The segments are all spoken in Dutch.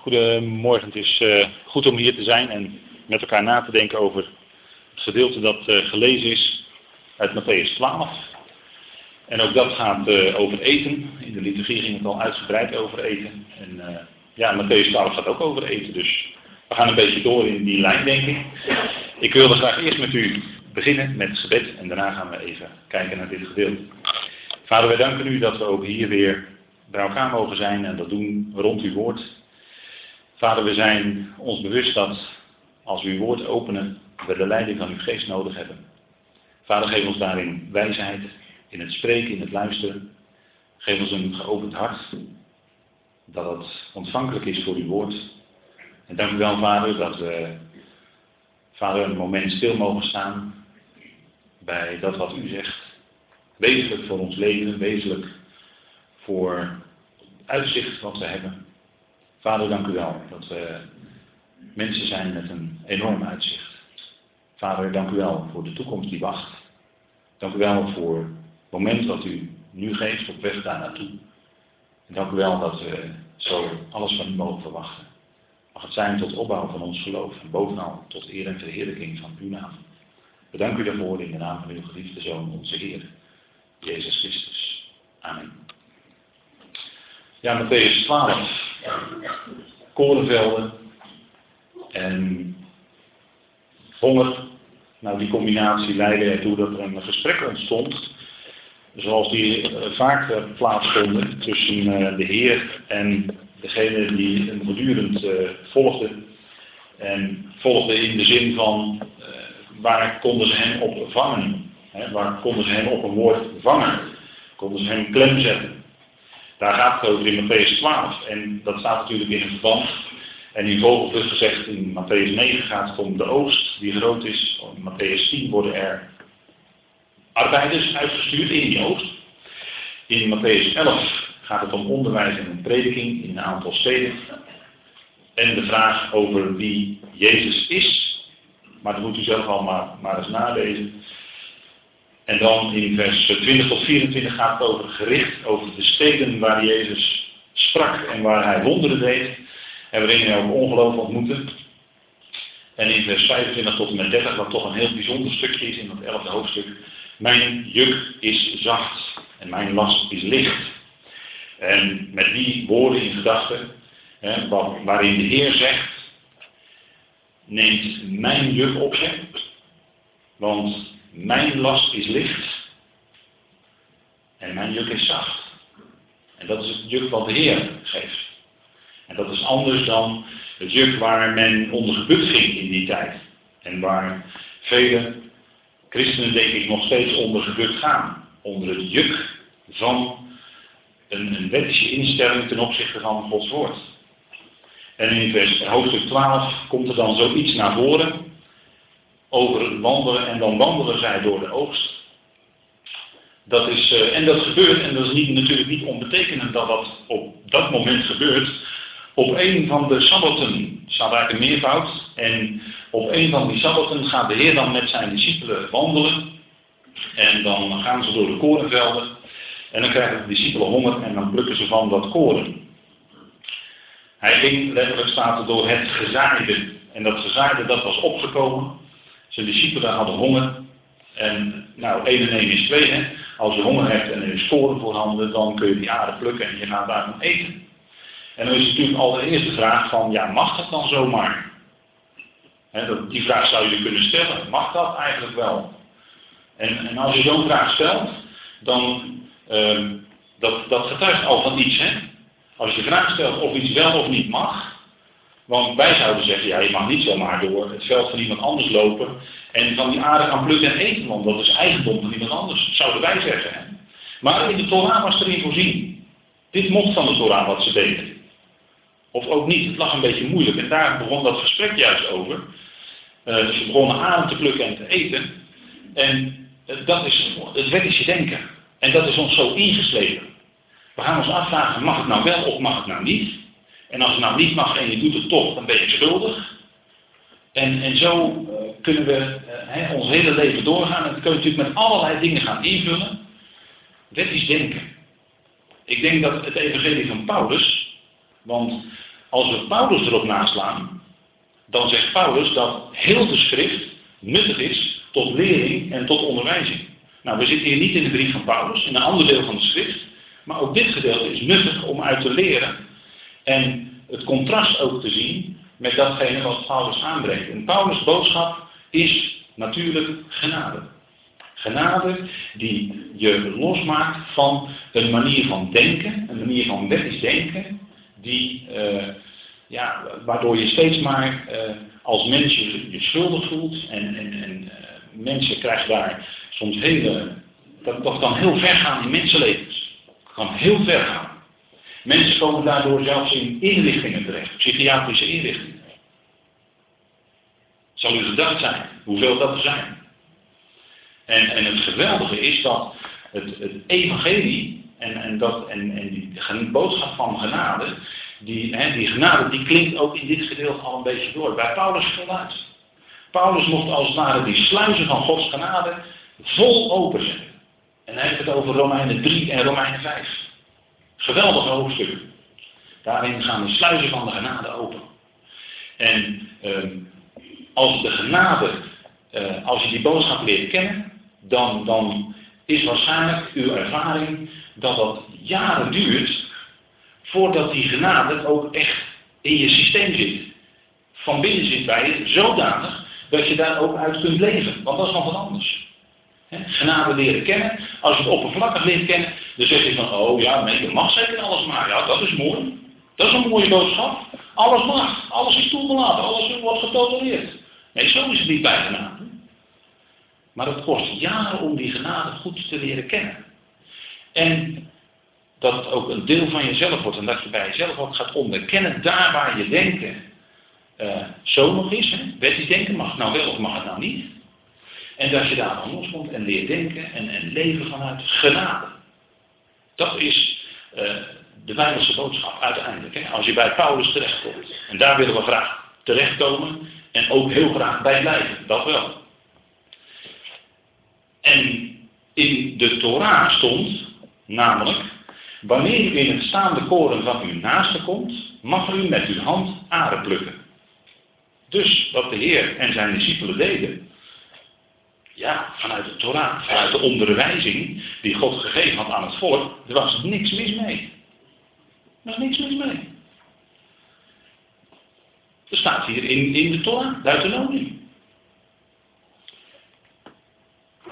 Goedemorgen, het is uh, goed om hier te zijn en met elkaar na te denken over het gedeelte dat uh, gelezen is uit Matthäus 12. En ook dat gaat uh, over eten. In de liturgie ging het al uitgebreid over eten. En ja, Matthäus 12 gaat ook over eten, dus we gaan een beetje door in die lijn, denk ik. Ik wilde graag eerst met u beginnen met het gebed en daarna gaan we even kijken naar dit gedeelte. Vader, wij danken u dat we ook hier weer bij elkaar mogen zijn en dat doen rond uw woord. Vader, we zijn ons bewust dat als we uw woord openen, we de leiding van uw geest nodig hebben. Vader, geef ons daarin wijsheid, in het spreken, in het luisteren. Geef ons een geopend hart, dat het ontvankelijk is voor uw woord. En dank u wel, Vader, dat we, Vader, een moment stil mogen staan bij dat wat u zegt. Wezenlijk voor ons leven, wezenlijk voor het uitzicht wat we hebben. Vader, dank u wel dat we mensen zijn met een enorm uitzicht. Vader, dank u wel voor de toekomst die wacht. Dank u wel voor het moment dat u nu geeft op weg daar naartoe. En dank u wel dat we zo alles van u mogen verwachten. Mag het zijn tot opbouw van ons geloof en bovenal tot eer en verheerlijking van uw naam. Bedank u daarvoor in de naam van uw geliefde Zoon, onze Heer, Jezus Christus. Amen. Ja, Matthäus 12 korenvelden en honger. Nou, die combinatie leidde ertoe dat er een gesprek ontstond, zoals die uh, vaak uh, plaatsvonden tussen uh, de Heer en degene die hem voortdurend volgde. En volgde in de zin van waar konden ze hem op vangen? Waar konden ze hem op een woord vangen? Konden ze hem klem zetten? Daar gaat het over in Matthäus 12. En dat staat natuurlijk in een verband. En in vogelvlucht gezegd, in Matthäus 9 gaat het om de oogst die groot is. In Matthäus 10 worden er arbeiders uitgestuurd in die oogst. In Matthäus 11 gaat het om onderwijs en prediking in een aantal steden. En de vraag over wie Jezus is. Maar dat moet u zelf al maar, maar eens nalezen. En dan in vers 20 tot 24 gaat het over gericht, over de steden waar Jezus sprak en waar hij wonderen deed. En waarin hij ook ongeloof ontmoette. En in vers 25 tot en met 30, wat toch een heel bijzonder stukje is in dat 11e hoofdstuk. Mijn juk is zacht en mijn last is licht. En met die woorden in gedachten, waarin de Heer zegt, neemt mijn juk op zich, want mijn last is licht en mijn juk is zacht. En dat is het juk wat de Heer geeft. En dat is anders dan het juk waar men onder gebut ging in die tijd. En waar vele christenen denk ik nog steeds onder gebut gaan. Onder het juk van een, een wettische instelling ten opzichte van Gods woord. En in vers, hoofdstuk 12 komt er dan zoiets naar voren over het wandelen en dan wandelen zij door de oogst. Dat is, uh, en dat gebeurt, en dat is niet, natuurlijk niet onbetekenend dat dat op dat moment gebeurt, op een van de sabbaten staat eigenlijk een meervoud. En op een van die sabbaten gaat de Heer dan met zijn discipelen wandelen. En dan gaan ze door de korenvelden. En dan krijgen de discipelen honger en dan plukken ze van dat koren. Hij ging, letterlijk staat door het gezaaide. En dat gezaaide dat was opgekomen. Zijn discipelen hadden honger. En nou, 1 en 1 is 2. Hè? Als je honger hebt en er is koren voorhanden, dan kun je die aarde plukken en je gaat daarvan eten. En dan is natuurlijk al de vraag van, ja, mag dat dan zomaar? dat, die vraag zou je kunnen stellen. Mag dat eigenlijk wel? En, en als je zo'n vraag stelt, dan uh, dat, dat getuigt al van iets. Hè? Als je de vraag stelt of iets wel of niet mag, want wij zouden zeggen, ja, je mag niet zomaar door het veld van iemand anders lopen en van die aarde gaan plukken en eten, want dat is eigendom van iemand anders, zouden wij zeggen. Maar in de Torah was erin voorzien. Dit mocht van de Torah wat ze deden. Of ook niet, het lag een beetje moeilijk. En daar begon dat gesprek juist over. Uh, ze begonnen adem te plukken en te eten. En uh, dat is het wettische denken. En dat is ons zo ingeslepen. We gaan ons afvragen, mag het nou wel of mag het nou niet? En als het nou niet mag en je doet het toch, dan ben je schuldig. En, en zo uh, kunnen we uh, ons hele leven doorgaan. En dan kun je natuurlijk met allerlei dingen gaan invullen. Wettisch denken. Ik denk dat het evangelie van Paulus, want Als we Paulus erop naslaan, dan zegt Paulus dat heel de schrift nuttig is tot lering en tot onderwijzing. Nou, we zitten hier niet in de brief van Paulus, in een ander deel van de schrift, maar ook dit gedeelte is nuttig om uit te leren en het contrast ook te zien met datgene wat Paulus aanbrengt. En Paulus' boodschap is natuurlijk genade. Genade die je losmaakt van een manier van denken, een manier van wettisch denken, die, uh, ja, waardoor je steeds maar uh, als mens je, schuldig voelt en, en, en uh, mensen krijgen daar soms hele, dat, dat kan heel ver gaan in mensenlevens. Dat kan heel ver gaan. Mensen komen daardoor zelfs in inrichtingen terecht, psychiatrische inrichtingen. Zal u gedacht zijn hoeveel dat er zijn. En, en het geweldige is dat het, het evangelie en, en, dat, en, en die boodschap van genade, die, hè, die genade die klinkt ook in dit gedeelte al een beetje door. Bij Paulus voluit. Paulus mocht als het ware die sluizen van Gods genade vol openzetten. En hij heeft het over Romeinen 3 en Romeinen 5. Geweldige hoofdstukken. Daarin gaan de sluizen van de genade open. En ehm, als de genade, eh, als je die boodschap leert kennen, dan, dan is waarschijnlijk uw ervaring dat dat jaren duurt voordat die genade ook echt in je systeem zit. Van binnen zit bij je zodanig dat je daar ook uit kunt leven. Want dat is nog wat anders. Genade leren kennen. Als je het oppervlakkig leert kennen, dan zeg je van, oh ja, je mag zeker alles maar. Ja, dat is mooi. Dat is een mooie boodschap. Alles mag. Alles is toegelaten. Alles wordt getolereerd. Nee, zo is het niet bij genade. Maar het kost jaren om die genade goed te leren kennen. En dat het ook een deel van jezelf wordt en dat je bij jezelf ook gaat onderkennen daar waar je denken uh, zo nog is. Hè? die denken, mag het nou wel of mag het nou niet? En dat je daar dan loskomt en leert denken en, en leven vanuit genade. Dat is uh, de Bijbelse boodschap uiteindelijk. Hè? Als je bij Paulus terechtkomt. En daar willen we graag terechtkomen en ook heel graag bij blijven. Dat wel. En in de Torah stond namelijk, wanneer u in het staande koren van uw naaste komt, mag u met uw hand aarde plukken. Dus wat de Heer en zijn discipelen deden, ja, vanuit de Torah, vanuit de onderwijzing die God gegeven had aan het volk, er was niks mis mee. Er was niks mis mee. Er staat hier in, in de Torah, Deuteronomie.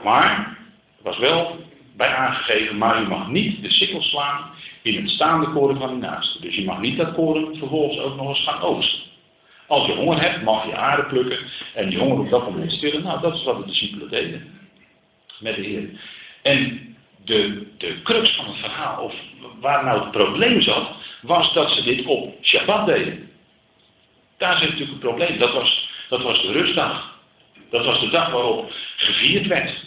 Maar, er was wel bij aangegeven, maar u mag niet de sikkel slaan in het staande koren van uw naaste. Dus je mag niet dat koren vervolgens ook nog eens gaan oogsten. Als je honger hebt, mag je aarde plukken en die honger op dat moment stillen. Nou, dat is wat de discipelen deden. Met de Heer. En de, de crux van het verhaal, of waar nou het probleem zat, was dat ze dit op Shabbat deden. Daar zit natuurlijk het probleem. Dat was, dat was de rustdag. Dat was de dag waarop gevierd werd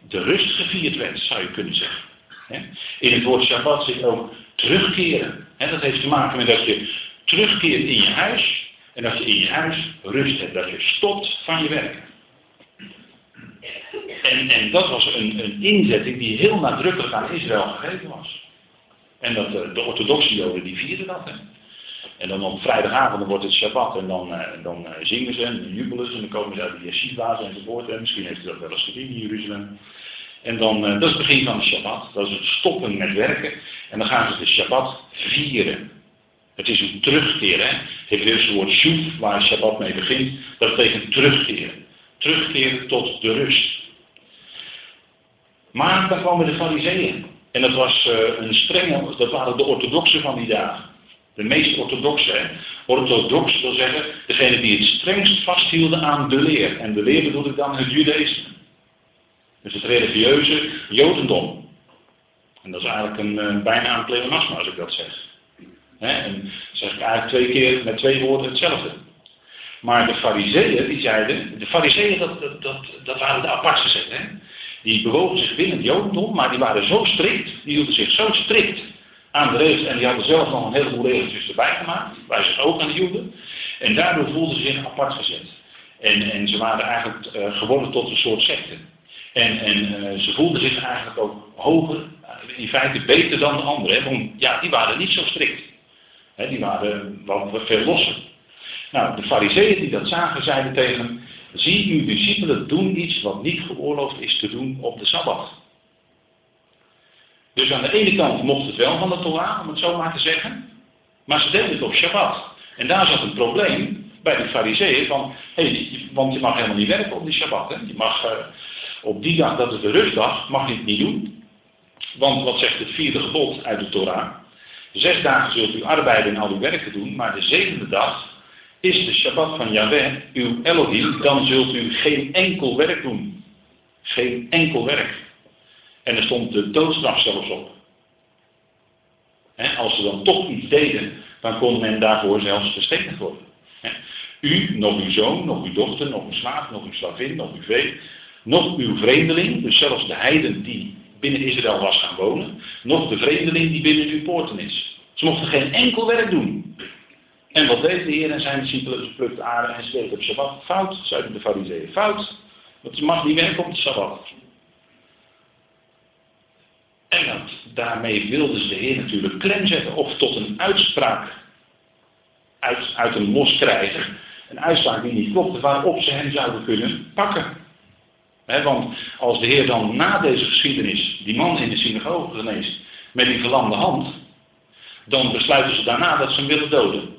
de rust gevierd werd, zou je kunnen zeggen. In het woord Shabbat zit ook terugkeren. Dat heeft te maken met dat je terugkeert in je huis en dat je in je huis rust hebt. Dat je stopt van je werken. En, dat was een, een inzetting die heel nadrukkelijk aan Israël gegeven was. En dat, de, de orthodoxe joden die vierden dat. En dan op vrijdagavond wordt het Shabbat en dan, uh, dan uh, zingen ze en jubelen ze en dan komen ze uit de yeshiva's enzovoort. En misschien heeft u dat wel eens gezien in Jeruzalem. En dan, dat is het begin van de Shabbat. Dat is het stoppen met werken. En dan gaan ze de Shabbat vieren. Het is een terugkeer. Hè? Het Hebreeuwse woord shuv, waar Shabbat mee begint, dat betekent terugkeren. Terugkeren tot de rust. Maar dan kwamen de fariseeën. En dat was een strenge, dat waren de orthodoxen van die dagen. De meest orthodoxe. Orthodox wil zeggen, degene die het strengst vasthielden aan de leer. En de leer bedoel ik dan het judaïsme. Dus het religieuze jodendom. En dat is eigenlijk een, een bijna een pleonasme als ik dat zeg. En zeg ik eigenlijk twee keer met twee woorden hetzelfde. Maar de fariseeën, die zeiden, de fariseeën dat, dat, dat, dat waren de apart gezet. Hè? Die bewogen zich binnen het jodendom, maar die waren zo strikt, die hielden zich zo strikt aan de regels. En die hadden zelf nog een heleboel regeltjes erbij gemaakt. Wij zich ook aan de Joden. En daardoor voelden ze zich apart gezet. En, en ze waren eigenlijk uh, geworden tot een soort secte. En, en uh, ze voelden zich eigenlijk ook hoger, in feite beter dan de anderen. Want ja, die waren niet zo strikt. Die waren wel veel losser. Nou, de fariseeën die dat zagen, zeiden tegen hem, zie uw discipelen doen iets wat niet geoorloofd is te doen op de Sabbat. Dus aan de ene kant mocht het wel van de Torah, om het zo maar te zeggen, maar ze deden het op Shabbat. En daar zat een probleem bij de fariseeën van, hey, want je mag helemaal niet werken op die Shabbat. Hè? Je mag uh, op die dag, dat is de rustdag, mag je het niet doen. Want wat zegt het vierde gebod uit de Torah? Zes dagen zult u arbeiden en al uw werken doen, maar de zevende dag is de Shabbat van Yahweh, uw Elohim, dan zult u geen enkel werk doen. Geen enkel werk. En er stond de doodstraf zelfs op. als ze dan toch iets deden, dan kon men daarvoor zelfs gestenigd worden. u, nog uw zoon, nog uw dochter, nog uw slaaf, nog uw slavin, nog uw vee, nog uw vreemdeling, dus zelfs de heiden die binnen Israël was gaan wonen, nog de vreemdeling die binnen uw poorten is. Ze mochten geen enkel werk doen. En wat deed de Heer en zijn discipelen? Ze plukten aarde en ze op Shabbat. Fout, zeiden de fariseeën. Fout. Want je mag niet werken op de Sabbat. En dat, daarmee wilden ze de Heer natuurlijk klem zetten of tot een uitspraak uit, uit een los krijgen. Een uitspraak die niet klopte, waarop ze hem zouden kunnen pakken. Want als de Heer dan na deze geschiedenis die man in de synagoge geneest met die verlamde hand, dan besluiten ze daarna dat ze hem willen doden.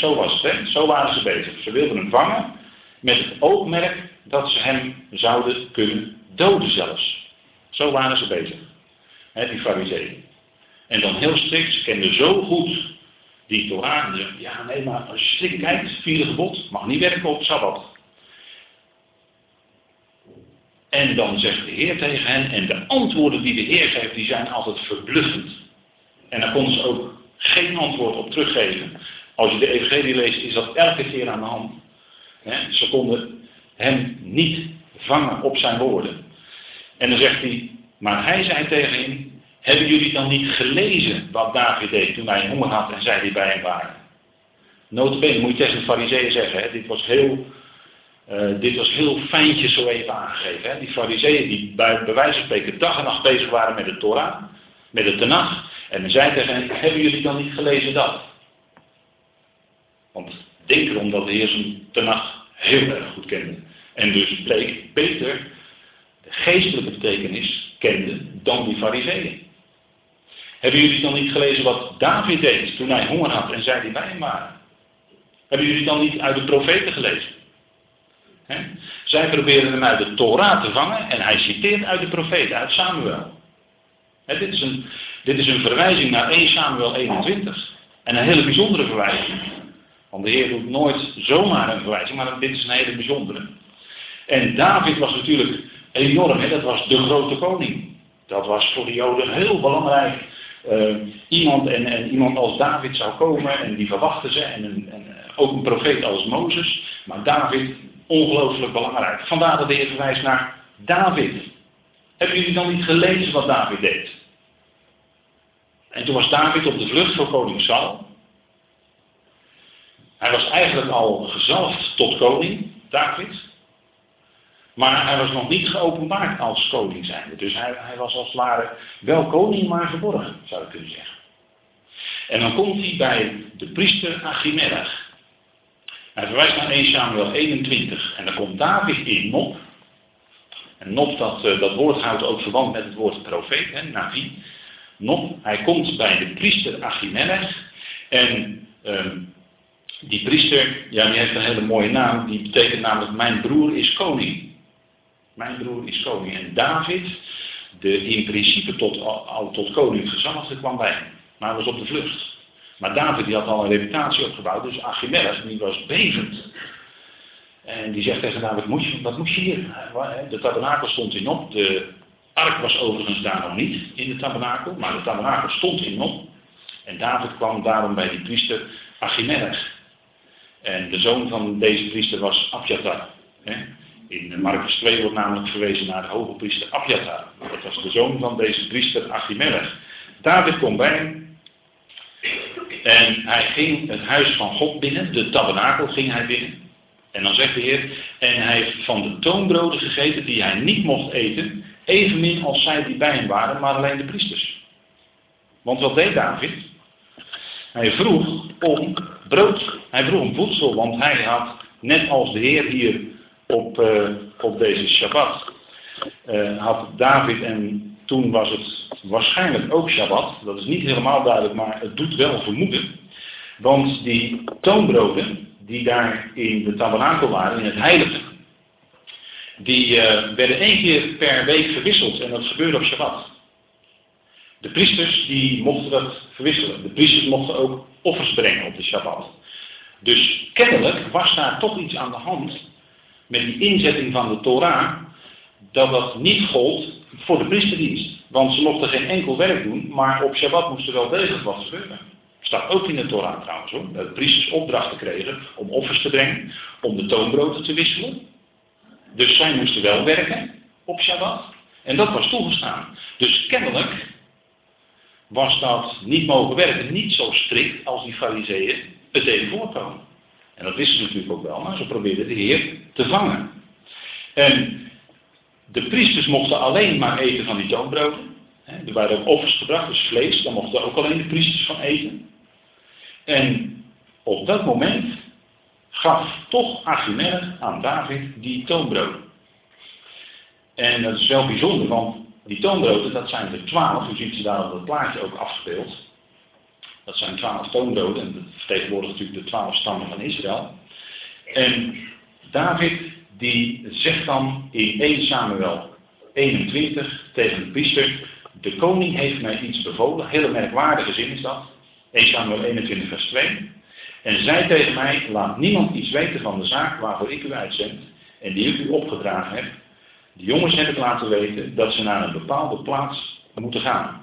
zo was het, zo waren ze bezig. Ze wilden hem vangen met het oogmerk dat ze hem zouden kunnen doden zelfs. Zo waren ze bezig die fariseeën. En dan heel strikt, ze kenden zo goed die Torah. ja, nee, maar als je strikt kijkt, vierde gebod, mag niet werken op Sabbat. En dan zegt de Heer tegen hen, en de antwoorden die de Heer geeft, die zijn altijd verbluffend. En daar konden ze ook geen antwoord op teruggeven. Als je de Evangelie leest, is dat elke keer aan de hand. ze konden hem niet vangen op zijn woorden. En dan zegt hij, maar hij zei tegen hen, hebben jullie dan niet gelezen wat David deed toen hij honger had en zij die bij hem waren? Notabene moet je tegen de fariseeën zeggen, dit, was heel, uh, dit was heel fijntjes zo even aangegeven. Hè. Die fariseeën die bij, wijze van spreken dag en nacht bezig waren met de Torah, met de Tenach. En zei tegen hen, hebben jullie dan niet gelezen dat? Want denk erom dat de Heer zijn Tenach heel erg goed kende. En dus beter de geestelijke betekenis kende dan die fariseeën. Hebben jullie dan niet gelezen wat David deed toen hij honger had en zij die hem waren? Hebben jullie dan niet uit de profeten gelezen? Zij proberen hem uit de Torah te vangen en hij citeert uit de profeten, uit Samuel. dit, is een, dit is een verwijzing naar 1 Samuel 21. En een hele bijzondere verwijzing. Want de Heer doet nooit zomaar een verwijzing, maar dit is een hele bijzondere. En David was natuurlijk enorm. Hè? Dat was de grote koning. Dat was voor de Joden heel belangrijk. Uh, iemand en, en, iemand als David zou komen en die verwachten ze. En, en, en ook een profeet als Mozes. Maar David, ongelooflijk belangrijk. Vandaar dat de Heer verwijst naar David. Hebben jullie dan niet gelezen wat David deed? En toen was David op de vlucht voor koning Saul. Hij was eigenlijk al gezalfd tot koning, David. Maar hij was nog niet geopenbaard als koning zijnde. Dus hij, hij was als het ware wel koning, maar verborgen, zou ik kunnen zeggen. En dan komt hij bij de priester Achimelech. Hij verwijst naar 1 Samuel 21. En dan komt David in Nop. En Nop, dat, eh, dat woord houdt ook verband met het woord profeet, hè, Navi. Nop, hij komt bij de priester Achimelech. En ehm, die priester, ja, die heeft een hele mooie naam. Die betekent namelijk, mijn broer is koning. Mijn broer is koning. En David, de in principe tot, al tot koning gezalfde, kwam bij hem. Maar hij was op de vlucht. Maar David die had al een reputatie opgebouwd, dus Achimelech, die was bevend. En die zegt tegen David, moet je, wat moet je hier? De tabernakel stond in op. De ark was overigens daar nog niet in de tabernakel, maar de tabernakel stond in op. En David kwam daarom bij die priester Achimelech. En de zoon van deze priester was Abjatar. In Marcus 2 wordt namelijk verwezen naar de hoge priester Abjatar. Dat was de zoon van deze priester Achimelech. David komt bij. En hij ging het huis van God binnen, de tabernakel ging hij binnen. En dan zegt de Heer, en hij heeft van de toonbroden gegeten die hij niet mocht eten, evenmin als zij die bij hem waren, maar alleen de priesters. Want wat deed David? Hij vroeg om brood, hij vroeg om voedsel, want hij had, net als de Heer hier op, uh, op deze Shabbat, uh, had David en toen was het waarschijnlijk ook Shabbat, dat is niet helemaal duidelijk, maar het doet wel vermoeden. Want die toonbroden die daar in de tabernakel waren, in het heilige, die uh, werden één keer per week verwisseld en dat gebeurde op Shabbat. De priesters die mochten dat verwisselen. De priesters mochten ook offers brengen op de Shabbat. Dus kennelijk was daar toch iets aan de hand met die inzetting van de Torah, dat dat niet gold voor de priesterdienst. Want ze mochten geen enkel werk doen, maar op Shabbat moest er wel degelijk wat gebeuren. Staat ook in de Torah trouwens hoor. Dat priesters opdrachten kregen om offers te brengen, om de toonbroden te wisselen. Dus zij moesten wel werken op Shabbat. En dat was toegestaan. Dus kennelijk was dat niet mogen werken niet zo strikt als die fariseeën het deden voorkomen. En dat wisten ze natuurlijk ook wel, maar ze probeerden de Heer te vangen. En de priesters mochten alleen maar eten van die toonbroden. Er waren ook offers gebracht, dus vlees, daar mochten ook alleen de priesters van eten. En op dat moment gaf toch Achimelech aan David die toonbroden. En dat is wel bijzonder, want die toonbroden, dat zijn er twaalf. U ziet ze daar op het plaatje ook afgebeeld. Dat zijn twaalf toonbroden. En dat vertegenwoordigt natuurlijk de twaalf stammen van Israël. En David, die zegt dan in 1 Samuel 21 tegen de priester. De koning heeft mij iets bevolen. Hele merkwaardige zin is dat. 1 Samuel 21 vers 2. En zei tegen mij, laat niemand iets weten van de zaak waarvoor ik u uitzend en die ik u opgedragen heb. De jongens heb ik laten weten dat ze naar een bepaalde plaats moeten gaan.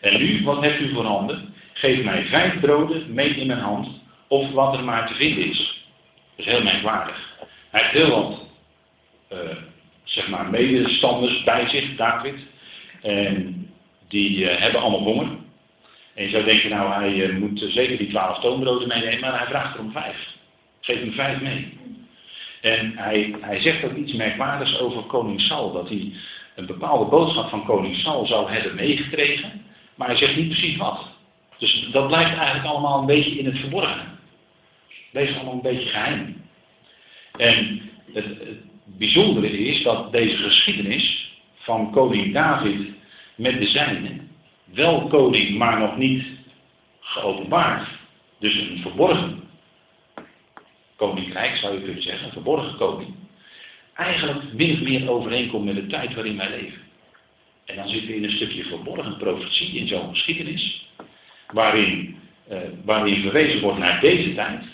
En nu, wat hebt u voor handen? Geef mij vijf broden mee in mijn hand, of wat er maar te vinden is. Dat is heel merkwaardig. Hij heeft heel wat, uh, zeg maar, medestanders bij zich, David. En die uh, hebben allemaal honger. En je zou denken, nou, hij uh, moet zeker die twaalf toonbroden meenemen, maar hij vraagt er om vijf. Geef hem vijf mee. En hij, hij zegt ook iets merkwaardigs over koning Saul, dat hij een bepaalde boodschap van koning Saul zou hebben meegekregen, maar hij zegt niet precies wat. Dus dat blijft eigenlijk allemaal een beetje in het verborgen. Blijft allemaal een beetje geheim. En het, bijzondere is dat deze geschiedenis van koning David met de zijnen, wel koning, maar nog niet geopenbaard, dus een verborgen koninkrijk, zou je kunnen zeggen, een verborgen koning, eigenlijk min of meer overeenkomt met de tijd waarin wij leven. En dan zitten we in een stukje verborgen profetie in zo'n geschiedenis, waarin, uh, waarin verwezen wordt naar deze tijd,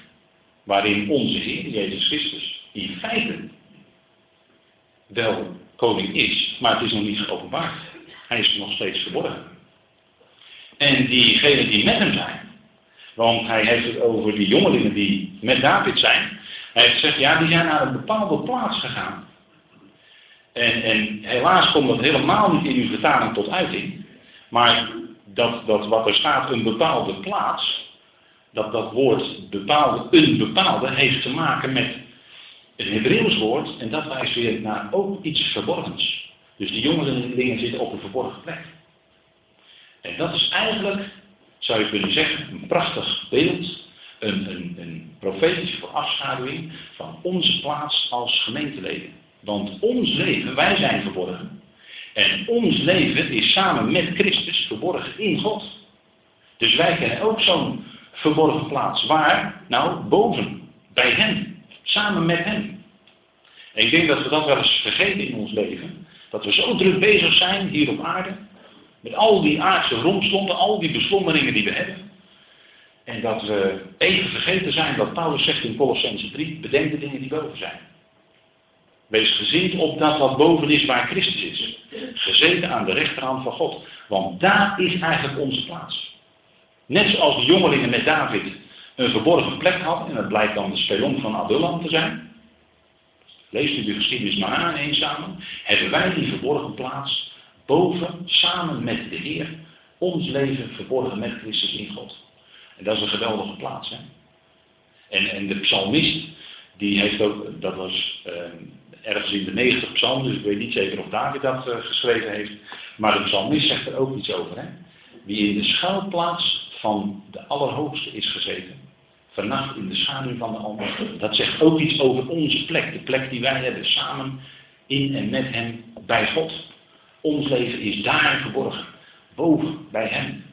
waarin onze Heer, Jezus Christus, in feite wel koning is, maar het is nog niet geopenbaard. Hij is nog steeds verborgen. En diegenen die met hem zijn, want hij heeft het over die jongelingen die met David zijn. Hij heeft gezegd, ja, die zijn naar een bepaalde plaats gegaan. En, en helaas komt dat helemaal niet in uw vertaling tot uiting. Maar dat, dat wat er staat, een bepaalde plaats, dat dat woord bepaalde, een bepaalde, heeft te maken met een Hebreeuws woord. En dat wijst weer naar ook iets verborgens. Dus die jongelingen zitten op een verborgen plek. En dat is eigenlijk zou je kunnen zeggen, een prachtig beeld, een, een, een profetische voorafschaduwing van onze plaats als gemeenteleden. Want ons leven, wij zijn verborgen. En ons leven is samen met Christus verborgen in God. Dus wij kennen ook zo'n verborgen plaats. Waar? Nou, boven. Bij Hem. Samen met Hem. En ik denk dat we dat wel eens vergeten in ons leven. Dat we zo druk bezig zijn hier op aarde. Met al die aardse rompslonden, al die beslommeringen die we hebben. En dat we even vergeten zijn wat Paulus zegt in Colossense 3. Bedenk de dingen die boven zijn. Wees gezind op dat wat boven is waar Christus is. Gezeten aan de rechterhand van God. Want daar is eigenlijk onze plaats. Net zoals de jongelingen met David een verborgen plek hadden. En dat blijkt dan de spelon van Adullam te zijn. Lees u de geschiedenis maar aan eens samen. Hebben wij die verborgen plaats boven, samen met de Heer, ons leven verborgen met Christus in God. En dat is een geweldige plaats. Hè? En, en de psalmist, die heeft ook, dat was uh, ergens in de 90 psalm, dus ik weet niet zeker of David dat uh, geschreven heeft, maar de psalmist zegt er ook iets over. Hè? Wie in de schuilplaats van de Allerhoogste is gezeten. Vannacht in de schaduw van de Almachtige. Dat zegt ook iets over onze plek. De plek die wij hebben samen in en met Hem bij God. Ons leven is daar verborgen. Boven, bij Hem.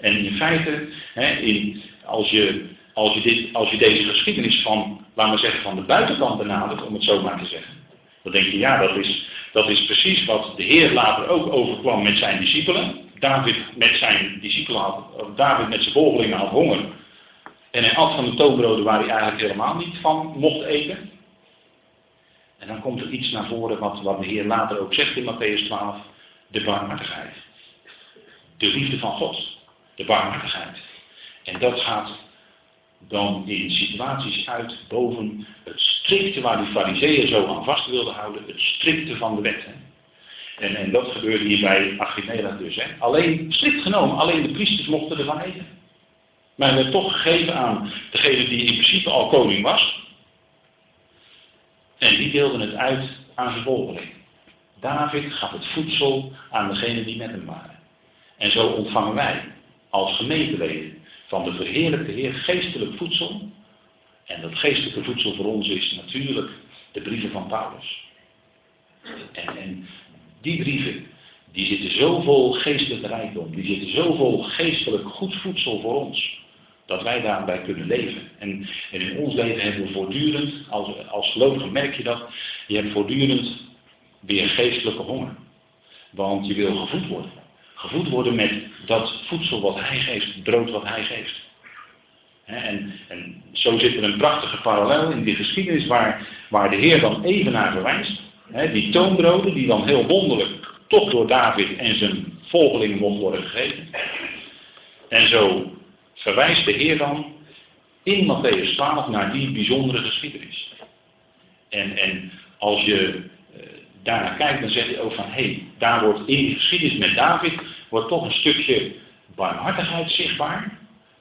En in feite, hè, in, als, je, als, je dit, als je deze geschiedenis van, laten we zeggen, van de buitenkant benadert, om het zo maar te zeggen. Dan denk je, ja, dat is, dat is precies wat de Heer later ook overkwam met zijn discipelen. David met zijn discipelen had, David met zijn volgelingen had honger. En hij at van de toonbroden waar hij eigenlijk helemaal niet van mocht eten. En dan komt er iets naar voren wat, wat de Heer later ook zegt in Matthäus 12. De barmhartigheid. De liefde van God. De barmhartigheid. En dat gaat dan in situaties uit boven het strikte waar die fariseeën zo aan vast wilden houden. Het strikte van de wet. En, en dat gebeurde hier bij Achimelech dus. Hè. Alleen, strikt genomen, alleen de priesters mochten ervan eten. Maar werd toch gegeven aan degene die in principe al koning was. En die deelden het uit aan zijn volgeling. David gaf het voedsel aan degene die met hem waren. En zo ontvangen wij als gemeenteleden van de verheerlijkte Heer geestelijk voedsel. En dat geestelijke voedsel voor ons is natuurlijk de brieven van Paulus. En, en die brieven, die zitten zo vol geestelijke rijkdom, die zitten zo vol geestelijk goed voedsel voor ons, dat wij daarbij kunnen leven. En, en in ons leven hebben we voortdurend, als, als merk je dat, je hebt voortdurend weer geestelijke honger. Want je wil gevoed worden. Gevoed worden met dat voedsel wat hij geeft, het brood wat hij geeft. En, en, zo zit er een prachtige parallel in die geschiedenis waar, waar de Heer dan even naar verwijst die toonbroden die dan heel wonderlijk toch door David en zijn volgelingen mocht worden gegeten. En zo verwijst de Heer dan in Matthäus 12 naar die bijzondere geschiedenis. En, en als je uh, daarnaar kijkt, dan zeg je ook van, hé, hey, daar wordt in die geschiedenis met David, wordt toch een stukje barmhartigheid zichtbaar.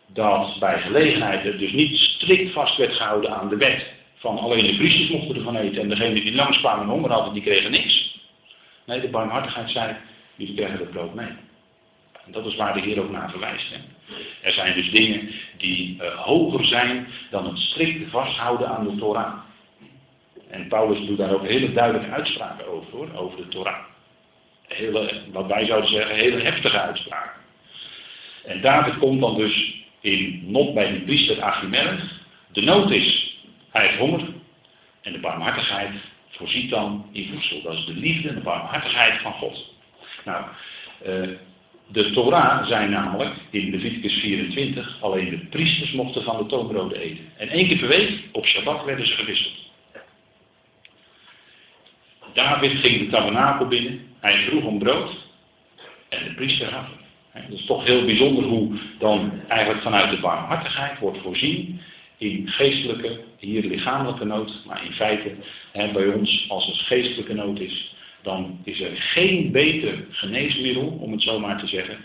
Dat bij gelegenheid het dus niet strikt vast werd gehouden aan de wet van alleen de priesters mochten ervan eten en degenen die langskwamen en honger hadden, die kregen niks. Nee, de barmhartigheid zei, jullie krijgen het brood mee. En dat is waar de Heer ook naar verwijst. Hè. Er zijn dus dingen die uh, hoger zijn dan het strikt vasthouden aan de Torah. En Paulus doet daar ook hele duidelijke uitspraken over, over de Torah. Hele, wat wij zouden zeggen, hele heftige uitspraken. En David komt dan dus in not bij die priester Achimelech. De nood is hij heeft honger. En de barmhartigheid voorziet dan in voedsel. Dat is de liefde en de barmhartigheid van God. Nou, uh, de Torah zijn namelijk in Leviticus 24 alleen de priesters mochten van de toonbroden eten. En één keer per week op Shabbat werden ze gewisseld. David ging de tabernakel binnen, hij vroeg om brood en de priester gaf het. Dat is toch heel bijzonder hoe dan eigenlijk vanuit de barmhartigheid wordt voorzien in geestelijke, hier lichamelijke nood, maar in feite hè, bij ons als het geestelijke nood is, dan is er geen beter geneesmiddel, om het zo maar te zeggen,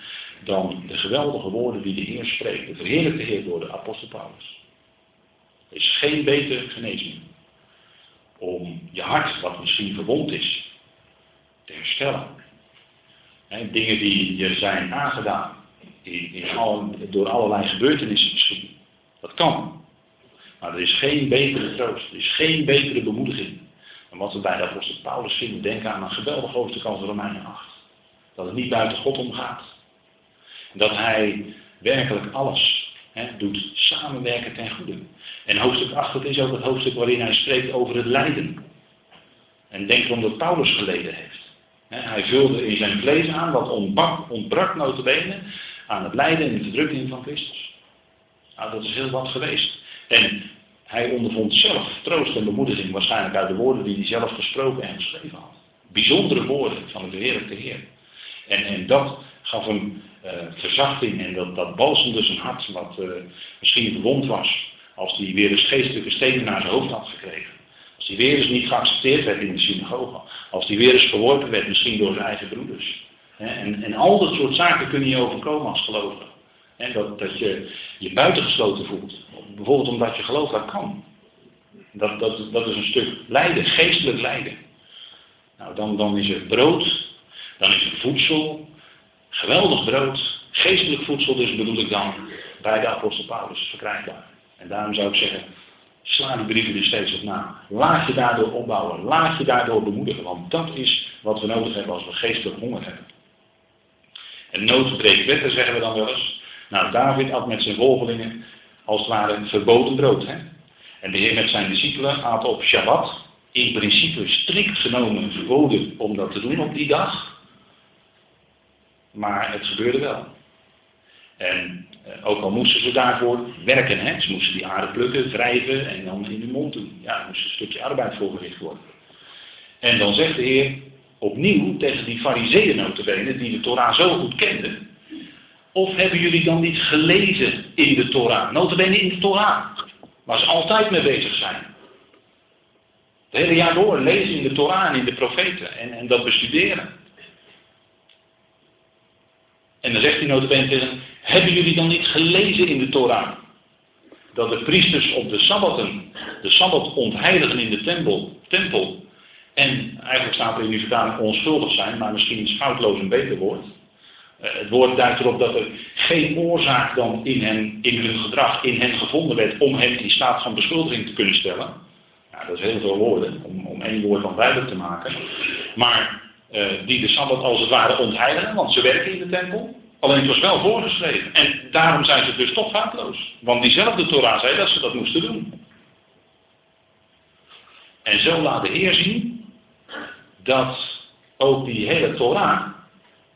dan de geweldige woorden die de Heer spreekt, de verheerlijkte Heer door de apostel Paulus. Er is geen beter geneesmiddel om je hart, wat misschien verwond is, te herstellen. Hè, dingen die je zijn aangedaan door allerlei gebeurtenissen misschien. Dat kan. Maar er is geen betere troost, er is geen betere bemoediging dan wat we bij de apostel Paulus vinden. Denk aan een geweldig hoofdstuk als Romeinen 8. Dat het niet buiten God omgaat. Dat hij werkelijk alles hè, doet samenwerken ten goede. En hoofdstuk 8 dat is ook het hoofdstuk waarin hij spreekt over het lijden. En denk erom dat Paulus geleden heeft. hij vulde in zijn vlees aan wat ontbrak, ontbrak notabene aan het lijden en de verdrukking van Christus. Nou, dat is heel wat geweest. En hij ondervond zelf troost en bemoediging, waarschijnlijk uit de woorden die hij zelf gesproken en geschreven had. Bijzondere woorden van de Heer Heer. En, en dat gaf hem uh, verzachting en dat, dat zijn hart, wat uh, misschien verwond was, als hij weer eens geestelijke stenen naar zijn hoofd had gekregen. Als hij weer eens niet geaccepteerd werd in de synagoge. Als hij weer eens verworpen werd, misschien door zijn eigen broeders. En, en al dat soort zaken kun je overkomen als gelovige. Dat, dat je je buitengesloten voelt. Bijvoorbeeld omdat je gelooft dat kan. Dat, dat, dat is een stuk lijden, geestelijk lijden. Nou, dan, dan is er brood, dan is er voedsel, geweldig brood, geestelijk voedsel dus bedoel ik dan, bij de apostel Paulus verkrijgbaar. En daarom zou ik zeggen, sla die brieven er steeds op na. Laat je daardoor opbouwen, laat je daardoor bemoedigen, want dat is wat we nodig hebben als we geestelijk honger hebben. En nood breekt wetten, zeggen we dan wel eens. Nou, David had met zijn volgelingen als het ware verboden brood. Hè? En de Heer met zijn discipelen aten op Shabbat, in principe strikt genomen verboden om dat te doen op die dag. Maar het gebeurde wel. En eh, ook al moesten ze daarvoor werken, hè? ze moesten die aarde plukken, wrijven en dan in de mond doen. Ja, er moest een stukje arbeid voorgericht worden. En dan zegt de Heer opnieuw tegen die fariseeën notabene, die de Torah zo goed kenden. Of hebben jullie dan niet gelezen in de Torah? Notabene in de Torah, waar ze altijd mee bezig zijn. Het hele jaar door lezen in de Torah en in de profeten en, en dat bestuderen. En dan zegt hij notabene tegen hebben jullie dan niet gelezen in de Torah? Dat de priesters op de Sabbaten, de Sabbat ontheiligen in de tempel, tempel en eigenlijk staat er in die vertaling onschuldig zijn, maar misschien is foutloos een beter woord. Uh, het woord duidt erop dat er geen oorzaak dan in, hen, in hun gedrag in hen gevonden werd om hen in staat van beschuldiging te kunnen stellen. Ja, dat is heel veel woorden, om, om één woord dan duidelijk te maken. Maar uh, die de Sabbat als het ware ontheiligen, want ze werken in de tempel. Alleen het was wel voorgeschreven. En daarom zijn ze dus toch foutloos. Want diezelfde Torah zei dat ze dat moesten doen. En zo laat de Heer zien dat ook die hele Torah,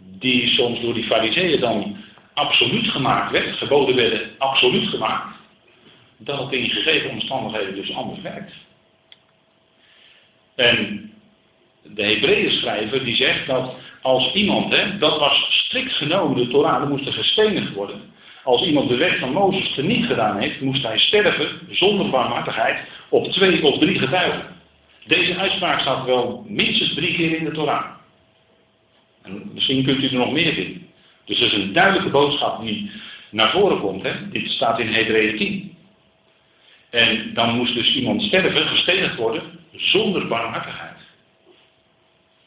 die soms door die fariseeën dan absoluut gemaakt werd, geboden werden absoluut gemaakt, dat het in gegeven omstandigheden dus anders werkt. En de Hebreeën schrijver die zegt dat als iemand, hè, dat was strikt genomen de Torah, er gestenigd worden. Als iemand de weg van Mozes teniet gedaan heeft, moest hij sterven zonder barmhartigheid op twee of drie getuigen. Deze uitspraak staat wel minstens drie keer in de Torah. En misschien kunt u er nog meer vinden. Dus dat is een duidelijke boodschap die naar voren komt. Hè? Dit staat in Hebreeën 10. En dan moest dus iemand sterven, gestenigd worden, zonder barmhartigheid.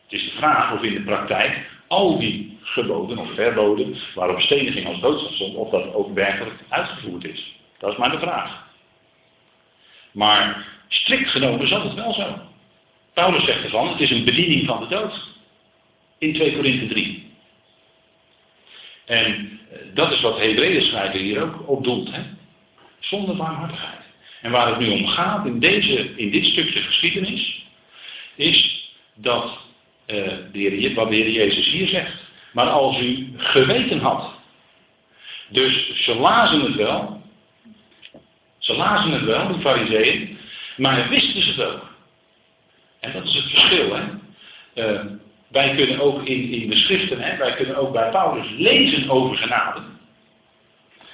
Het is de vraag of in de praktijk al die geboden of verboden waarop steniging als doodstraf stond, of dat ook werkelijk uitgevoerd is. Dat is maar de vraag. Maar strikt genomen zal het wel zo. Paulus zegt ervan, het is een bediening van de dood. In 2 Korinthe 3. En eh, dat is wat Hebreeën schrijver hier ook op doelt. Hè? Zonder barmhartigheid. En waar het nu om gaat in, deze, in dit stukje geschiedenis, is dat Heer, wat de Heer Jezus hier zegt. Maar als u geweten had. Dus ze lazen het wel. Ze lazen het wel, de fariseeën. Maar wisten ze het ook. En dat is het verschil. Hè? Uh, wij kunnen ook in, in de schriften, hè, wij kunnen ook bij Paulus lezen over genade.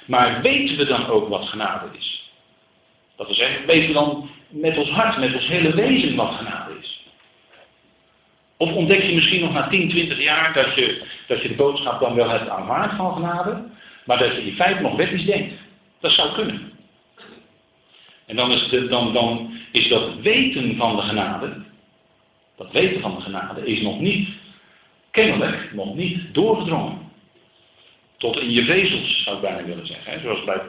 Maar weten we dan ook wat genade is? Dat wil zeggen, weten we dan met ons hart, met ons hele wezen wat genade is? Of ontdek je misschien nog na 10, 20 jaar dat je, dat je de boodschap dan wel hebt aanvaard van genade, maar dat je in feite nog wettisch denkt? Dat zou kunnen. En dan is, dan, dan is dat weten van de genade, dat weten van de genade is nog niet, kennelijk, nog niet doorgedrongen. Tot in je vezels, zou ik bijna willen zeggen. Zoals bij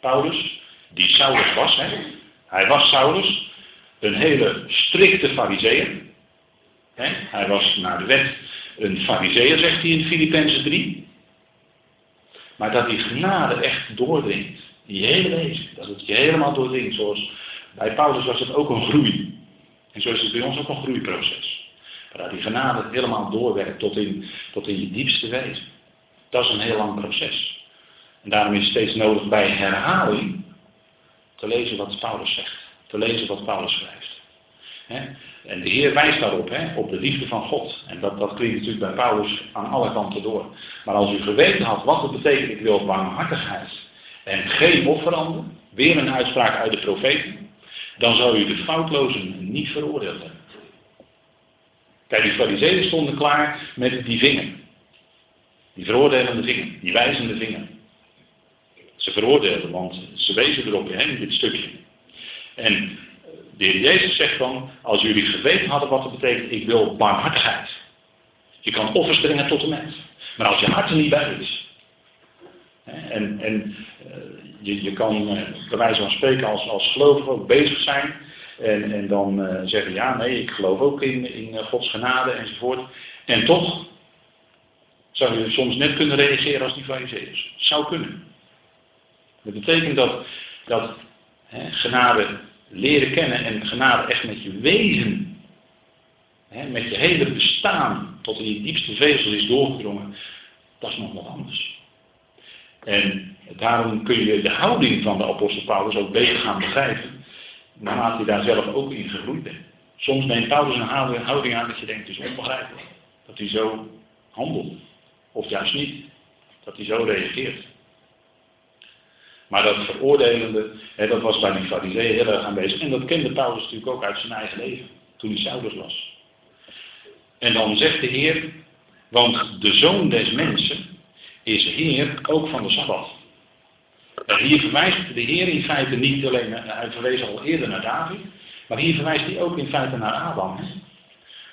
Paulus, die Saulus was. Hè? Hij was Saulus, een hele strikte fariseer. Hij was naar de wet een fariseer, zegt hij in Filippenzen 3. Maar dat die genade echt doordringt, die hele wezen, dat het je helemaal doordringt. Zoals bij Paulus was het ook een groei. En zo is het bij ons ook een groeiproces. Dat die genade helemaal doorwerkt tot in, tot in je diepste wezen. Dat is een heel lang proces. En daarom is het steeds nodig bij herhaling te lezen wat Paulus zegt. Te lezen wat Paulus schrijft. En de Heer wijst daarop, op de liefde van God. En dat, dat klinkt natuurlijk bij Paulus aan alle kanten door. Maar als u geweten had wat het betekent, ik wil barmhartigheid en geen offeranden, weer een uitspraak uit de profeten, dan zou u de foutlozen niet veroordeeld hebben. Kijk, die fariseeën stonden klaar met die vinger. Die veroordelende vinger, die wijzende vinger. Ze veroordeelden, want ze wezen erop in dit stukje. En de heer Jezus zegt dan, als jullie geweten hadden wat het betekent, ik wil barmhartigheid. Je kan offers brengen tot de mens. Maar als je hart er niet bij is. En, en eh, je, je kan uh, bij wijze van spreken als, als gelovige ook bezig zijn. En, en dan uh, zeggen, ja nee, ik geloof ook in, in Gods genade enzovoort. En toch zou je soms net kunnen reageren als die fariseeërs. Zou kunnen. Dat betekent dat, dat hè, genade leren kennen en genade echt met je wezen, hè, met je hele bestaan, tot in je diepste vezel is doorgedrongen, dat is nog wat anders. En daarom kun je de houding van de apostel Paulus ook beter gaan begrijpen, naarmate hij daar zelf ook in gegroeid bent. Soms neemt Paulus een houding aan dat je denkt, het is onbegrijpelijk. Dat hij zo handelt. Of juist niet. Dat hij zo reageert. Maar dat veroordelende, hè, dat was bij die fariseeën heel erg aanwezig. En dat kende Paulus natuurlijk ook uit zijn eigen leven, toen hij Saulus was. En dan zegt de Heer, want de zoon des mensen is Heer ook van de Sabbat. En hier verwijst de Heer in feite niet alleen, hij verwees al eerder naar David, maar hier verwijst hij ook in feite naar Adam.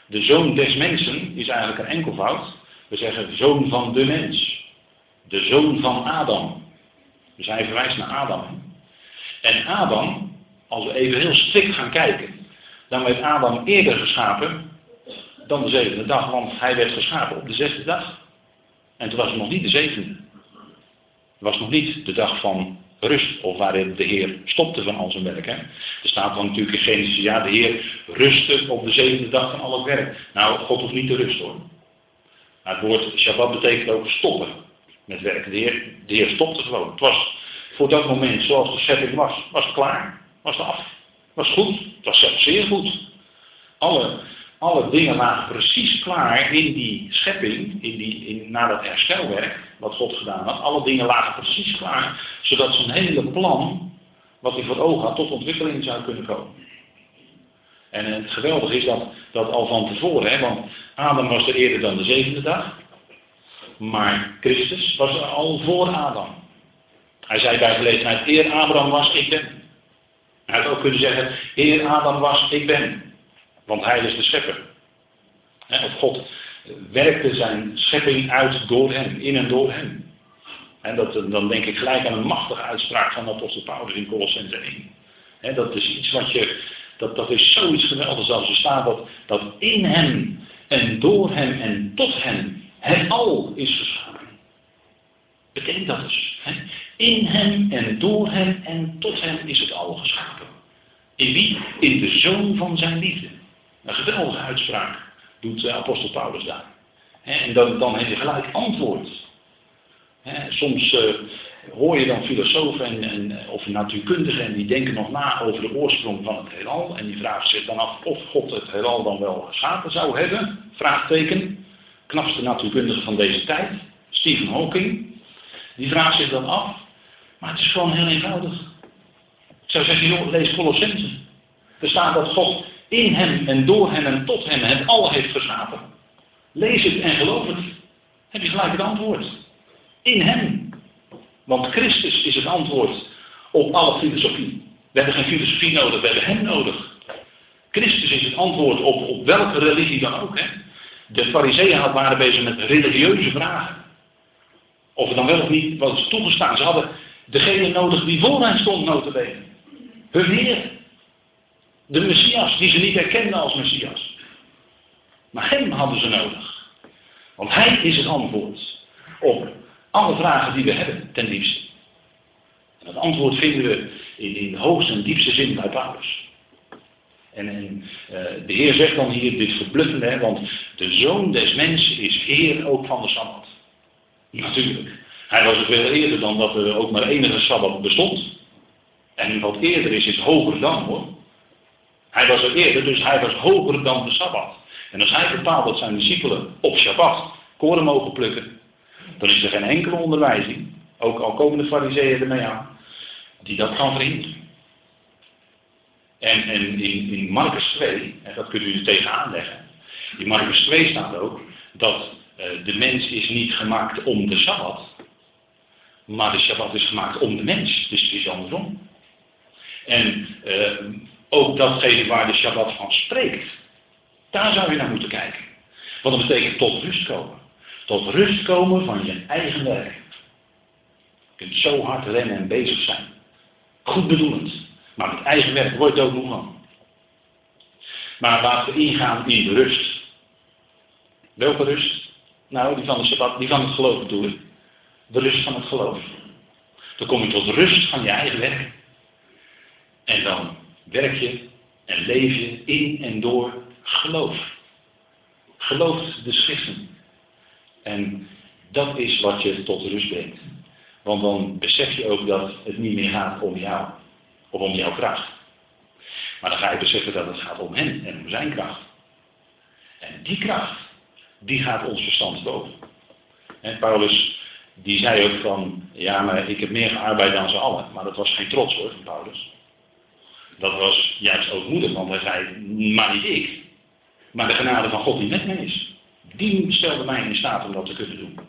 De zoon des mensen is eigenlijk een enkelvoud. We zeggen zoon van de mens. De zoon van Adam. Dus hij verwijst naar Adam. En Adam, als we even heel strikt gaan kijken, dan werd Adam eerder geschapen dan de zevende dag, want hij werd geschapen op de zesde dag. En toen was het nog niet de zevende. Was nog niet de dag van rust, of waarin de Heer stopte van al zijn werk. Hè? Er staat dan natuurlijk in Genesis, ja, de Heer rustte op de zevende dag van al het werk. Nou, God hoeft niet te rusten hoor. Maar het woord Shabbat betekent ook stoppen met werken. De Heer, de Heer stopte gewoon. Het was voor dat moment, zoals de schepping was, was het klaar. Was het af. Was goed. Het was zelfs zeer goed. Alle, alle dingen lagen precies klaar in die schepping, in die, in, na dat herstelwerk, wat God gedaan had. Alle dingen lagen precies klaar, zodat zijn hele plan, wat hij voor ogen had, tot ontwikkeling zou kunnen komen. En het geweldige is dat, dat al van tevoren, hè, want Adam was er eerder dan de zevende dag. Maar Christus was er al voor Adam. Hij zei bij gelegenheid, eer Abraham was, ik ben. Hij had ook kunnen zeggen, eer Adam was, ik ben. Want hij is de schepper. Of God werkte zijn schepping uit door hem, in en door hem. En dat, dan denk ik gelijk aan een machtige uitspraak van apostel Paulus in Colossense 1. dat is iets wat je, dat, dat is zoiets geweldigs als er staat dat, dat in hem en door hem en tot hem het al is geschapen. Betekent dat dus. Hè? In hem en door hem en tot hem is het al geschapen. In wie? In de zoon van zijn liefde. Een geweldige uitspraak doet apostel Paulus daar. En dan, dan heb je gelijk antwoord. Soms uh, hoor je dan filosofen en, en, of natuurkundigen en die denken nog na over de oorsprong van het heelal. En die vragen zich dan af of God het heelal dan wel geschapen zou hebben. Vraagteken. Knapste natuurkundige van deze tijd, Stephen Hawking. Die vraagt zich dan af. Maar het is gewoon heel eenvoudig. Ik zou zeggen, joh, lees Colossense. Er staat dat God in hem en door hem en tot hem het al heeft geschapen. Lees het en geloof het. Heb je gelijk het antwoord. In hem. Want Christus is het antwoord op alle filosofie. We hebben geen filosofie nodig, we hebben hem nodig. Christus is het antwoord op, op welke religie dan ook. Hè? De fariseeën waren bezig met religieuze vragen. Of het dan wel of niet was toegestaan. Ze hadden degene nodig die voor hen stond, notabene. Hun Heer. De Messias, die ze niet herkenden als Messias. Maar hem hadden ze nodig. Want hij is het antwoord op alle vragen die we hebben, ten diepste. En dat antwoord vinden we in, in de hoogste en diepste zin bij Paulus. En, uh, de Heer zegt dan hier dit verbluffende, want de zoon des mensen is Heer ook van de Sabbat. Natuurlijk. Hij was er veel eerder dan dat er ook maar enige Sabbat bestond. En wat eerder is, is hoger dan hoor. Hij was er eerder, dus hij was hoger dan de Sabbat. En als hij bepaalt dat zijn discipelen op Shabbat koren mogen plukken, dan is er geen enkele onderwijzing, ook al komen de fariseeën ermee aan, die dat kan verhinderen. En, en in, in Marcus 2, en dat kunt u er tegenaan leggen, in Marcus 2 staat ook dat uh, de mens is niet gemaakt om de Sabbat, maar de Sabbat is gemaakt om de mens. Dus het is andersom. En uh, ook datgene waar de Shabbat van spreekt, daar zou je naar moeten kijken. Want dat betekent tot rust komen. Tot rust komen van je eigen werk. Je kunt zo hard rennen en bezig zijn. Goed bedoelend. Maar met eigen werk word je ook moe van. Maar laten we ingaan in de rust. Welke rust? Nou, die van, de Sabbat, die van het geloof natuurlijk. De rust van het geloof. Dan kom je tot rust van je eigen werk. En dan werk je en leef je in en door geloof. Geloof de schriften. En dat is wat je tot rust brengt. Want dan besef je ook dat het niet meer gaat om jou. Of om jouw kracht. Maar dan ga je beseffen dat het gaat om hem en om zijn kracht. En die kracht, die gaat ons verstand boven. En Paulus, die zei ook van, ja maar ik heb meer gearbeid dan ze allen. Maar dat was geen trots hoor, van Paulus. Dat was juist ook moedig, want hij zei, maar niet ik. Maar de genade van God die met mij is. Die stelde mij in staat om dat te kunnen doen.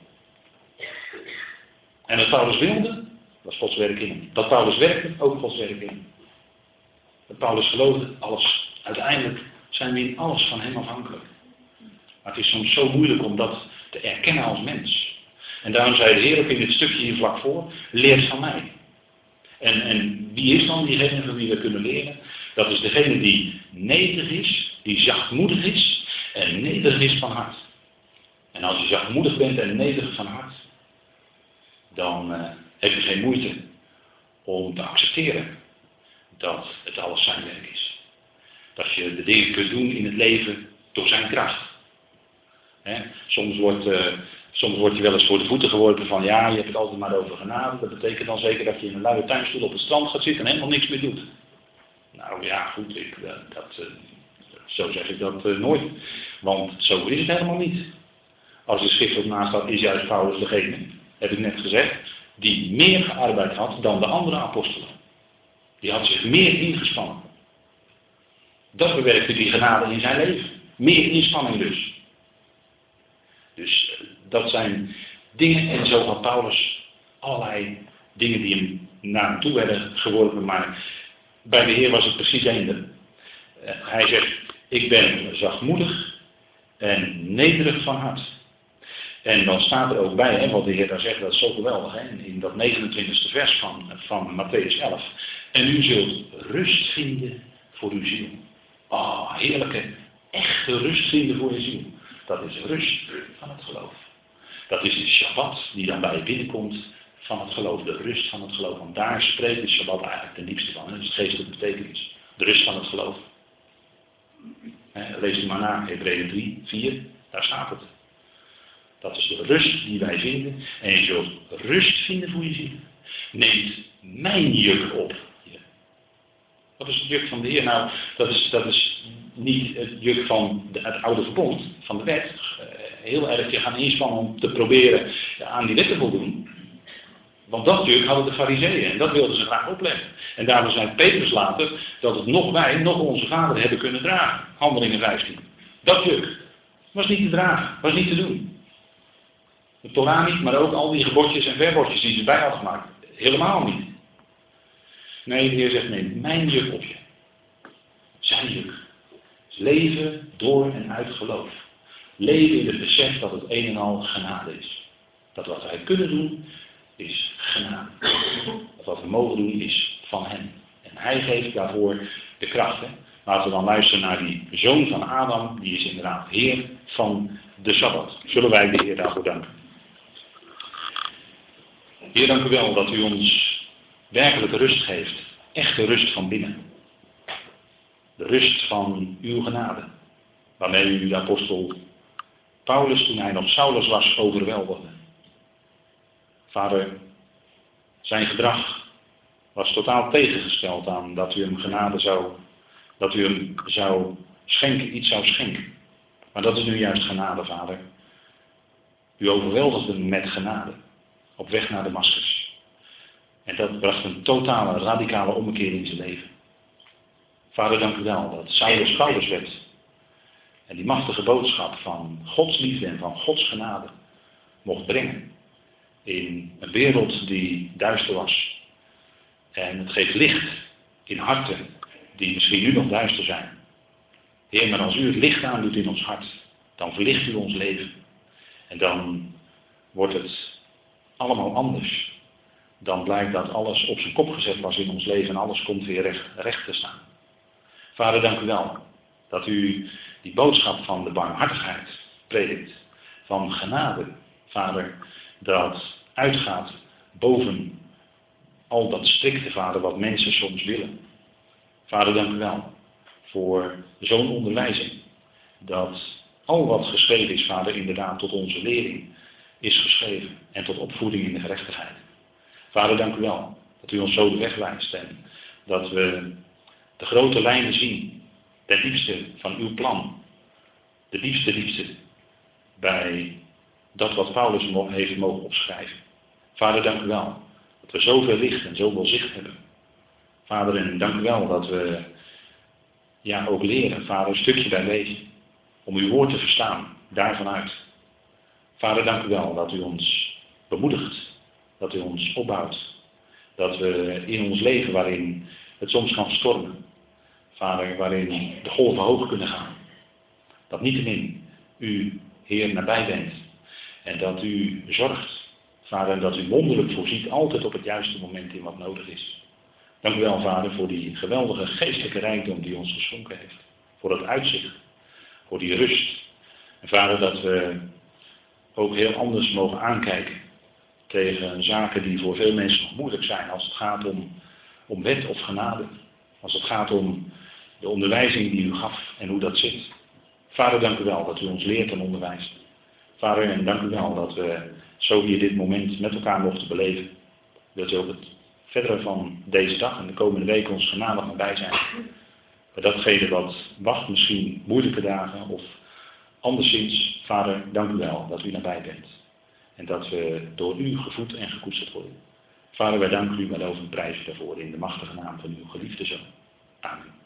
En dat Paulus wilde, was Gods werk in Dat Paulus werkte, ook Gods werk in Dat Paulus geloofde, alles. Uiteindelijk zijn we in alles van hem afhankelijk. Maar het is soms zo moeilijk om dat te erkennen als mens. En daarom zei de Heer ook in dit stukje hier vlak voor, leer van mij. En, en wie is dan diegene van wie we kunnen leren? Dat is degene die nederig is, die zachtmoedig is en nederig is van hart. En als je zachtmoedig bent en nederig van hart, dan uh, heb je geen moeite om te accepteren dat het alles zijn werk is. Dat je de dingen kunt doen in het leven door zijn kracht. Soms wordt, uh, Soms word je wel eens voor de voeten geworpen van ja, je hebt het altijd maar over genade. Dat betekent dan zeker dat je in een luie tuinstoel op het strand gaat zitten en helemaal niks meer doet. Nou ja, goed, ik, eh, dat, uh, zo zeg ik dat uh, nooit. Want zo is het helemaal niet. Als de schrift op naast staat, is juist Paulus degene, heb ik net gezegd, die meer gearbeid had dan de andere apostelen. Die had zich meer ingespannen. Dat bewerkte die genade in zijn leven. Meer inspanning dus. Dat zijn dingen, en zo had Paulus allerlei dingen die hem naar hem toe werden geworpen, maar bij de Heer was het precies eender. Uh, hij zegt, ik ben zachtmoedig en nederig van hart. En dan staat er ook bij, hè, wat de Heer daar zegt, dat is zo geweldig, hè, in dat 29e vers van, van Matthäus 11. En u zult rust vinden voor uw ziel. Ah, oh, heerlijke, echte rust vinden voor je ziel. Dat is rust van het geloof. Dat is de Shabbat die dan bij je binnenkomt van het geloof, de rust van het geloof. Want daar spreekt de Shabbat eigenlijk ten diepste van. Dat is geestelijke betekenis. De rust van het geloof. Lees het maar na, Hebreeën 3, 4, daar staat het. Dat is de rust die wij vinden. En je zult rust vinden voor je ziel. Neemt mijn juk op. Wat is het juk van de Heer? Nou, dat is, dat is niet het juk van het oude verbond, van de wet. Eh, heel erg je gaan inspannen om te proberen aan die wet te voldoen. Want dat juk hadden de fariseeën en dat wilden ze graag opleggen. En daarom zei Petrus later dat het nog wij, nog onze vader hebben kunnen dragen. Handelingen 15. Dat juk was niet te dragen, was niet te doen. De Torah maar ook al die gebodjes en verbodjes die ze bij hadden gemaakt. Helemaal niet. Nee, de Heer zegt, nee, mijn juk op je. Zijn juk. Leven door en uit geloof. Leven in het besef dat het een en al genade is. Dat wat wij kunnen doen, is genade. Dat wat we mogen doen, is van Hem. En Hij geeft daarvoor de kracht. Hè? Laten we dan luisteren naar die zoon van Adam, die is inderdaad Heer van de Sabbat. Zullen wij de Heer daarvoor danken. Heer, dank u wel dat u ons werkelijke rust geeft. Echte rust van binnen. De rust van uw genade. Waarmee u de apostel Paulus, toen hij nog Saulus was, overweldigde. Vader, zijn gedrag was totaal tegengesteld aan dat u hem genade zou, dat u hem zou schenken, iets zou schenken. Maar dat is nu juist genade, vader. U overweldigde hem met genade, op weg naar Damascus. En dat bracht een totale, radicale ommekeer in zijn leven. Vader, dank u wel dat Saulus schouders werd. En die machtige boodschap van Gods liefde en van Gods genade mocht brengen. In een wereld die duister was. En het geeft licht in harten die misschien nu nog duister zijn. Heer, maar als u het licht aandoet in ons hart, dan verlicht u ons leven. En dan wordt het allemaal anders. Dan blijkt dat alles op zijn kop gezet was in ons leven en alles komt weer recht, recht te staan. Vader, dank u wel dat u die boodschap van de barmhartigheid predikt. Van genade, Vader, dat uitgaat boven al dat strikte, Vader, wat mensen soms willen. Vader, dank u wel voor zo'n onderwijzing. Dat al wat geschreven is, Vader, inderdaad tot onze lering is geschreven. En tot opvoeding in de gerechtigheid. Vader, dank u wel dat u ons zo de weg wijst. En dat we de grote lijnen zien. Ten diepste van uw plan. De diepste diepste bij dat wat Paulus heeft mogen opschrijven. Vader, dank u wel dat we zoveel licht en zoveel zicht hebben. Vader, en dank u wel dat we ja, ook leren, Vader, een stukje bij lezen. Om uw woord te verstaan, daarvan uit. Vader, dank u wel dat u ons bemoedigt. Dat u ons opbouwt. Dat we in ons leven waarin het soms kan stormen. Vader, waarin de golven hoog kunnen gaan. Dat niettemin u, Heer, nabij bent. En dat u zorgt Vader, dat u wonderlijk voorziet, altijd op het juiste moment in wat nodig is. Dank u wel, Vader, voor die geweldige geestelijke rijkdom die ons geschonken heeft. Voor dat uitzicht, voor die rust. En Vader, dat we ook heel anders mogen aankijken tegen zaken die voor veel mensen nog moeilijk zijn als het gaat om, om wet of genade. Als het gaat om de onderwijzing die u gaf en hoe dat zit. Vader, dank u wel dat u ons leert en onderwijst. Vader, en dank u wel dat we zo hier dit moment met elkaar mochten beleven. Dat u ook het verdere van deze dag en de komende weken ons genadig nabij zijn. Bij datgene wat wacht, misschien moeilijke dagen of anderszins. Vader, dank u wel dat u nabij bent. En dat we door u gevoed en gekoesterd worden. Vader, wij danken u met over een prijs daarvoor in de machtige naam van uw geliefde zoon. Amen.